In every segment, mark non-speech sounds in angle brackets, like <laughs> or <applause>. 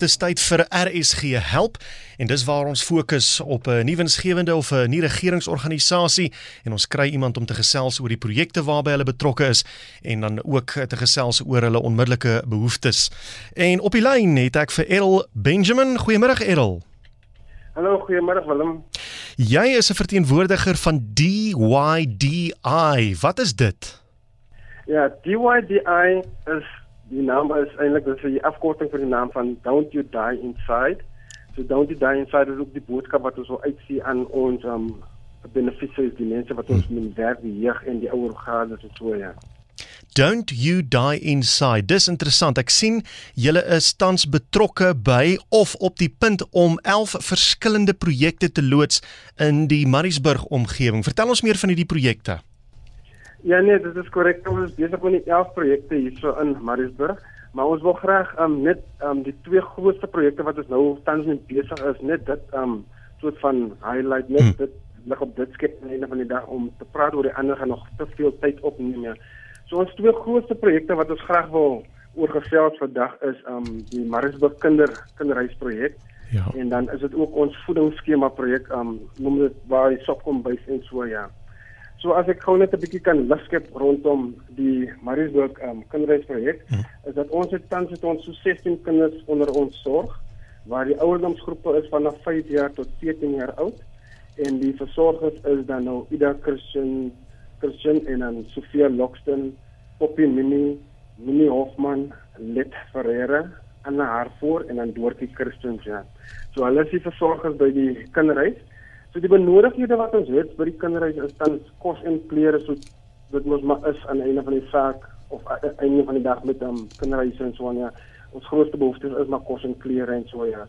Dis tyd vir RSG help en dis waar ons fokus op 'n nuwe insgewende of 'n nuwe regeringsorganisasie en ons kry iemand om te gesels oor die projekte waarby hulle betrokke is en dan ook te gesels oor hulle onmiddellike behoeftes. En op die lyn het ek vir Errol Benjamin. Goeiemôre Errol. Hallo, goeiemôre Willem. Jy is 'n verteenwoordiger van DYDI. Wat is dit? Ja, DYDI is die naam is eintlik dis 'n afkorting vir die naam van Don't You Die Inside. So Don't You Die Inside is ook die boodskap wat ons wil uitsien aan ons um beneficiaries, die mense wat ons hmm. werk, die jeug en die ouer gades en so ja. Don't you die inside. Dis interessant. Ek sien julle is tans betrokke by of op die punt om 11 verskillende projekte te loods in die Mariesburg omgewing. Vertel ons meer van hierdie projekte. Ja nee, dit is korrek. Ons is besig met 11 projekte hierso in Mariesburg, maar ons wil graag um, net um, die twee grootste projekte wat ons nou tans mee besig is, net dit um soort van highlight net hmm. dit lig op dit skep aan die einde van die dag om te praat oor die ander gaan nog te veel tyd opneem. Ja. So ons twee grootste projekte wat ons graag wil oorgesels vandag is um die Mariesburg kinder kinderhuisprojek. Ja. En dan is dit ook ons voedingsskema projek um noem dit waar die sopkom bys en so ja. So as ek gou net 'n bietjie kan ligskep rondom die Mariesburg um, kinderhuisprojek, hmm. is dat ons het tans het ons so 16 kinders onder ons sorg waar die ouderdomsgroepe is vanaf 5 jaar tot 14 jaar oud en die versorgers is dan nou Ida Christian Christian en dan Sofia Lockston, Poppy Mini, Mini Hofman, Let Ferreira Anna Harfor en dan Dorothy Christian ja. So hulle is die versorgers by die kinderhuis So die benodigdhede wat ons het by die kinderhuis is dan kos en klere so dit moet maar is aan die einde van die saak of aan die einde van die dag met um, kinderhuise en so ja. Ons grootste behoefte is maar kos en klere en so ja.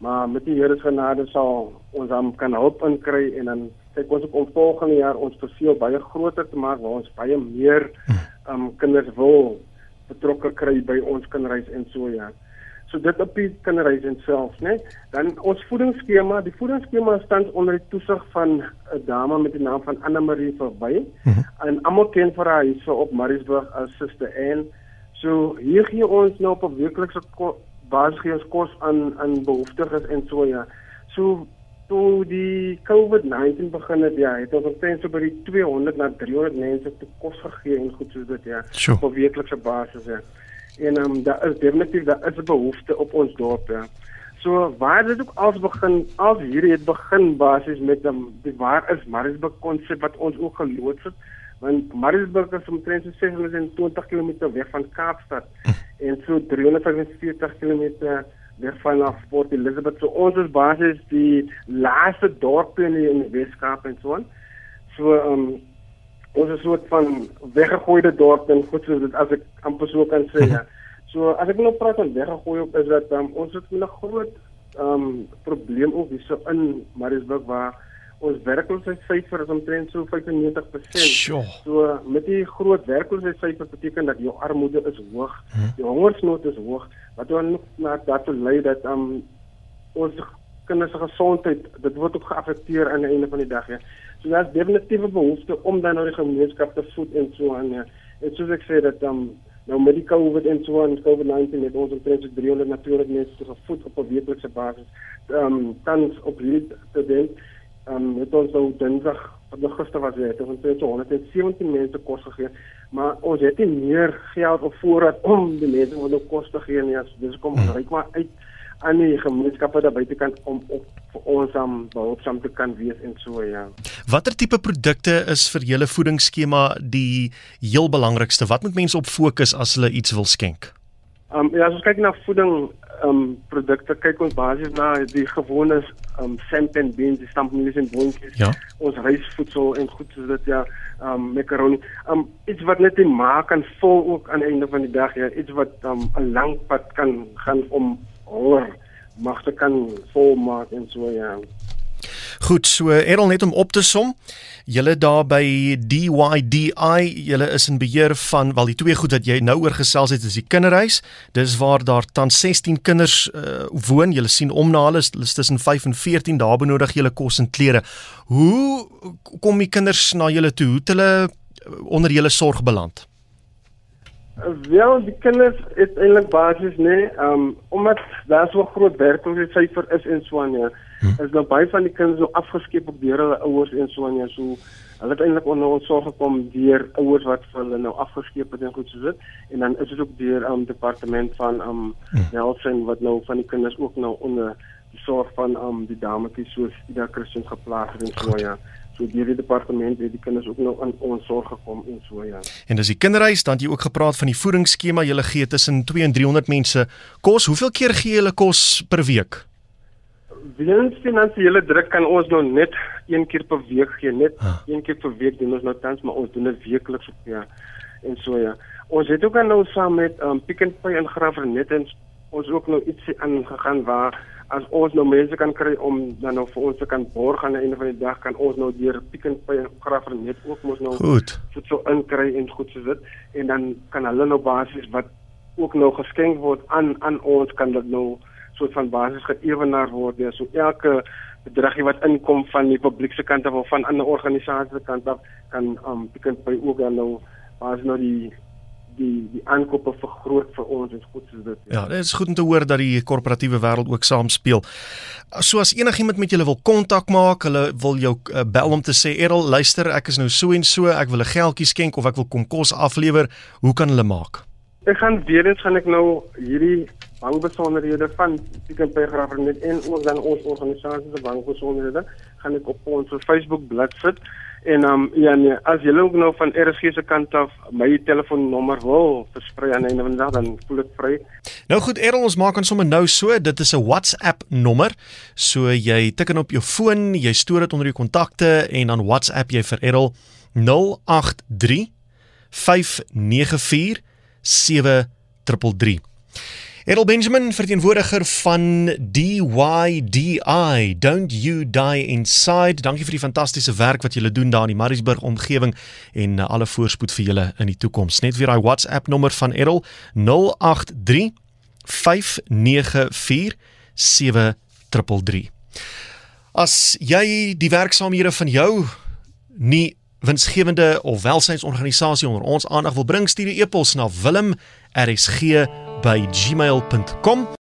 Maar met die Here se genade sal ons dan kan hulp inkry en dan kyk ons op om volgende jaar ons perseel baie groter te maak waar ons baie meer um, kinders wil betrokke kry by ons kinderhuis en so ja. So dit op die kinderhuis en self, né? Dan ons voedingsskema, die voedingsskema staan onder die toesig van 'n dame met die naam van Anna Marie verby. Mm -hmm. En almal ken vir haar hierso op Mariesburg as Suster Anne. So hier gee ons nou op 'n weeklikse basis gee ons kos aan aan behoeftiges en so ja. So toe die COVID-19 begin het, ja, het ons omtrent so by die 200 na 300 mense te kos gegee en goed soos dit ja, sure. op weeklikse basis ja en um, daar is definitief daar is 'n behoefte op ons dorp ja. So waar dit ook als begin als hierdie het begin basies met um, die waar is Mariesburg konsep wat ons ook geloods het want Mariesburg is omtrent so 620 km weg van Kaapstad <laughs> en so 345 km weg van Port Elizabeth so ons is basies die laaste dorp in die, die Weskaap en so aan. So um, ons is 'n soort van weggegooide dorp en goed so dit as ek amper so kan sê ja. So as ek nou praat van weggegooi op is dat um, ons het 'n groot um probleem ook hierso in Mariesburg waar ons werkloosheidsyfer is omtrent so 95%. Sure. So met die groot werkloosheidsyfer beteken dat jou armoede is hoog, hmm. die hongersnood is hoog, wat dan na daartoe lei dat um ons kinders se gesondheid dit word ook geaffekteer aan die einde van die dag ja. So daar's definitief 'n behoefte om dan nou die gemeenskap te voed en so aan. Ja. En soos ek sê dat dan um, nou met die COVID en so aan COVID-19 het ons omtrent 300 natuurlik mense gevoed op 'n weeklikse basis. Ehm um, tans op hierdie tydens ehm um, het ons nou dinsdag op die gister was dit ons het 117 mense kos gegee, maar ons het nie meer geld of voorraad om die mense wat nou kos te gee nie. Dis kom hmm. ryk maar uit aan die gemeenskappe daar buite kan om op vir ons om behulpsaam te kan wees en so ja. Watter tipe produkte is vir julle voedingsskema die heel belangrikste? Wat moet mense op fokus as hulle iets wil skenk? Ehm um, ja, as ons kyk na voeding ehm um, produkte, kyk ons basies na die gewone ehm um, sand and beans, die stampmielies en boontjies. Ja. Ons rysvoedsel en goed soos dit ja, ehm um, macaroni. Ehm um, iets wat net die maak kan vol ook aan die einde van die dag ja, iets wat ehm um, 'n lang pad kan gaan om hoor magte kan volmaak en so ja. Goed, so Errol net om op te som. Julle daar by DYDI, julle is in beheer van wel die twee goed wat jy nou oorgesels het is die kinderhuis. Dis waar daar tans 16 kinders uh, woon. Julle sien om na hulle is tussen 5 en 14 daar benodig julle kos en klere. Hoe kom die kinders na julle toe? Hoe het hulle onder julle sorg beland? Wel, die kinders is eintlik basies nê, nee, um omdat daar so groot werkloosheidsyfer is in Swanya. Hmm. Is nou baie van die kinders so afgeskep op deur hulle ouers in Swanya. So hulle het eintlik onder ons sorg gekom deur ouers wat vir hulle nou afgeskep het en goed so dit. En dan is dit ook deur um departement van um hmm. Nelson wat nou van die kinders ook nou onder die sorg van um die dametjies soos Ida Christian geplaas het in Swanya. So deur die departement het die kinders ook nou aan ons sorg gekom en so ja. En dis die kinderhuis dan jy ook gepraat van die voedingsskema jy gee tussen 2 en 300 mense kos. Hoeveel keer gee jy hulle kos per week? Weens finansiële druk kan ons nou net een keer per week gee, net ah. een keer per week doen ons nou tans maar ons doen dit weekliks op ja. En so ja. Ons het ook nou saam met um, Pick n Pay en Graafrenet en ons ook nou ietsie aangegaan waar as ons nou mense kan kry om dan nou vir ons te kan borg aan die einde van die dag kan ons nou deur Pick n Pay grafer net ook mos nou goed. voedsel inkry en goed so dit. En dan kan hulle nou basies wat ook nou geskenk word aan aan ons kan dit nou soort van basis geëwenaar word. Ja so elke bedragie wat inkom van die publieke kant of van ander organisasies se kant af kan um Pick n Pay ook dan nou basies nou die die die aankope vergroot vir ons en goed soos dit. Ja, ja dit is goed om te hoor dat die korporatiewe wêreld ook saam speel. So as enigiemand met julle wil kontak maak, hulle wil jou uh, bel om te sê Errol, luister, ek is nou so en so, ek wil 'n geldjie skenk of ek wil kom kos aflewer, hoe kan hulle maak? Ek gaan weer eens gaan ek nou hierdie bankbesonderhede van Pick n Pay graaf net en ons dan ons organisasie se bankbesonderhede gaan ek op ons Facebook bladsy sit. En um ja nee, as jy ook nou van RSG se kant af my telefoonnommer wil versprei aan einde van die dag dan voel ek vry. Nou goed, Errol, ons maak ons sommer nou so, dit is 'n WhatsApp nommer. So jy tik in op jou foon, jy stoor dit onder jou kontakte en dan WhatsApp jy vir Errol 083 594 7333. Edel Benjamin, verteenwoordiger van DYDI, Don't You Die Inside. Dankie vir die fantastiese werk wat julle doen daar in die Maritzburg omgewing en uh, alle voorspoed vir julle in die toekoms. Net weer daai WhatsApp nommer van Edel 083 594 7333. As jy die werksaamhede van jou nie winsgewende of welsynsorganisasie onder ons aandag wil bring, stuur 'n e-pos na wilm@rsg by gmail.com